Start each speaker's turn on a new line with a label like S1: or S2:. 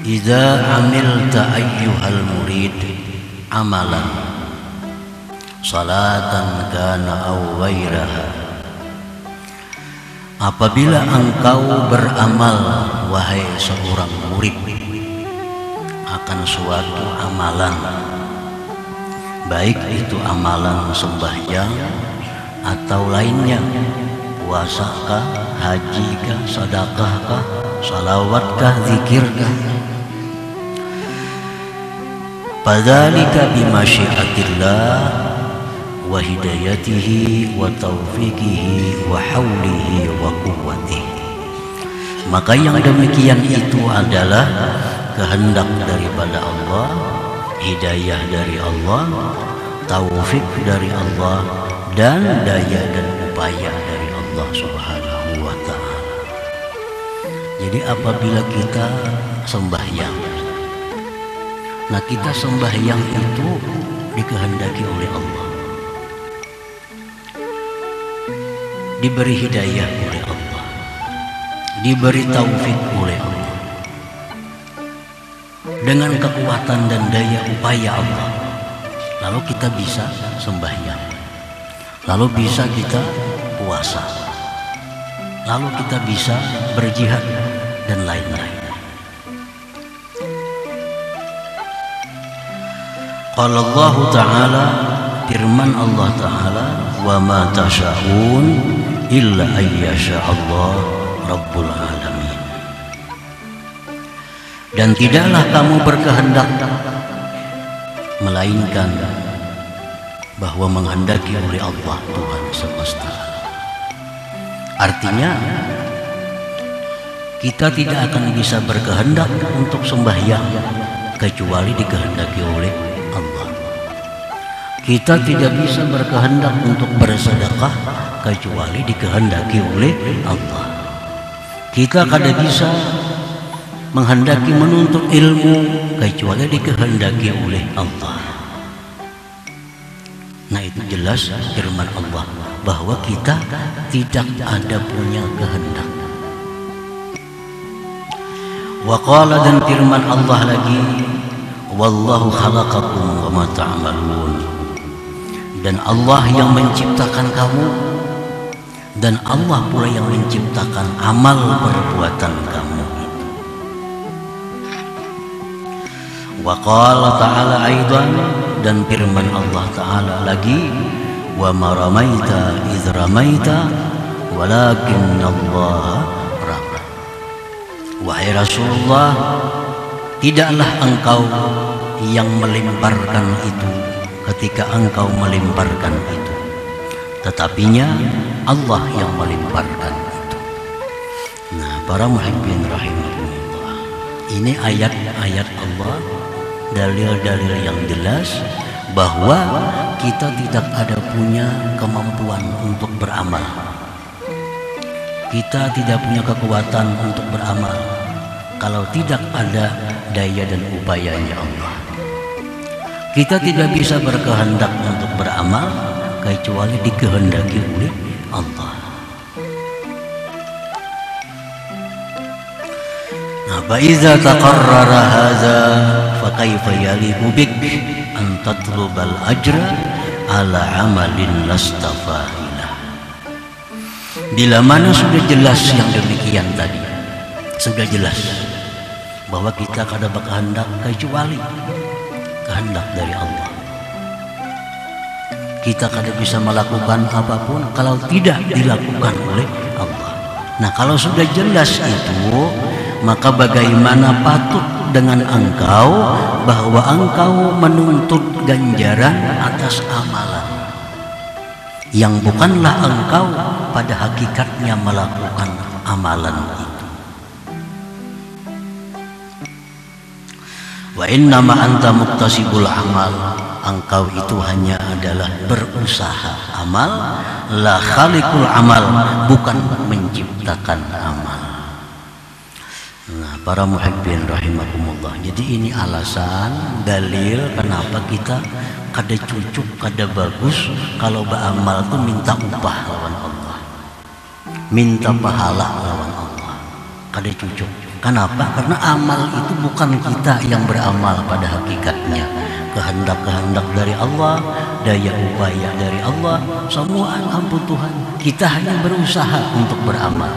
S1: Idza amilta ayyuhal murid amalan salatan kana aw ghairaha. Apabila engkau beramal wahai seorang murid akan suatu amalan. Baik itu amalan sembahyang atau lainnya puasakah hajikah sedekahkah salawatkah zikirkah Fadzalika bimasyiatillah wa hidayatihi wa taufiqihi wa haulihi wa quwwatihi. Maka yang demikian itu adalah kehendak daripada Allah, hidayah dari Allah, taufik dari Allah dan daya dan upaya dari Allah Subhanahu. Jadi apabila kita sembahyang Nah kita sembahyang itu dikehendaki oleh Allah. Diberi hidayah oleh Allah. Diberi taufik oleh Allah. Dengan kekuatan dan daya upaya Allah Lalu kita bisa sembahyang. Lalu bisa kita puasa. Lalu kita bisa berjihad dan lain-lain Qala Allah Ta'ala firman Allah Ta'ala wa ma tasha'un illa ayyasha Allah Rabbul Alamin. Dan tidaklah kamu berkehendak melainkan bahwa menghendaki oleh Allah Tuhan semesta. Artinya kita tidak akan bisa berkehendak untuk sembahyang kecuali dikehendaki oleh Allah. Kita tidak bisa berkehendak untuk bersedekah kecuali dikehendaki oleh Allah. Kita kada bisa menghendaki menuntut ilmu kecuali dikehendaki oleh Allah. Nah itu jelas firman Allah bahwa kita tidak ada punya kehendak. Waqala dan firman Allah lagi Wallahu khalaqakum wa ma Dan Allah yang menciptakan kamu Dan Allah pula yang menciptakan amal perbuatan kamu. Itu Wa qala ta'ala aidan Dan firman Allah ta'ala lagi Wa ma ramaita idh Walakin Allah Wahai Rasulullah Tidaklah engkau yang melemparkan itu ketika engkau melemparkan itu. Tetapinya Allah yang melemparkan itu. Nah para muhibbin rahimahullah Ini ayat-ayat Allah Dalil-dalil yang jelas Bahwa kita tidak ada punya kemampuan untuk beramal Kita tidak punya kekuatan untuk beramal Kalau tidak ada daya dan upayanya Allah kita tidak bisa berkehendak untuk beramal kecuali dikehendaki oleh Allah. Nah, فإذا تقرر هذا فكيف يليق بك أن تطلب الأجر على عمل لست فاعله Bila mana sudah jelas yang demikian tadi Sudah jelas Bahwa kita kada berkehendak kecuali kehendak dari Allah. Kita kada bisa melakukan apa pun kalau tidak dilakukan oleh Allah. Nah, kalau sudah jelas itu, maka bagaimana patut dengan engkau bahwa engkau menuntut ganjaran atas amalan yang bukanlah engkau pada hakikatnya melakukan amalan itu. Wa innama anta muktasibul amal Engkau itu hanya adalah berusaha amal La khalikul amal Bukan menciptakan amal Nah para muhibbin rahimakumullah Jadi ini alasan Dalil kenapa kita Kada cucuk, kada bagus Kalau beramal tuh minta upah lawan Allah Minta pahala lawan Allah Kada cucuk Kenapa? Karena amal itu bukan kita yang beramal pada hakikatnya. Kehendak-kehendak dari Allah, daya upaya dari Allah, semua ampun Tuhan. Kita hanya berusaha untuk beramal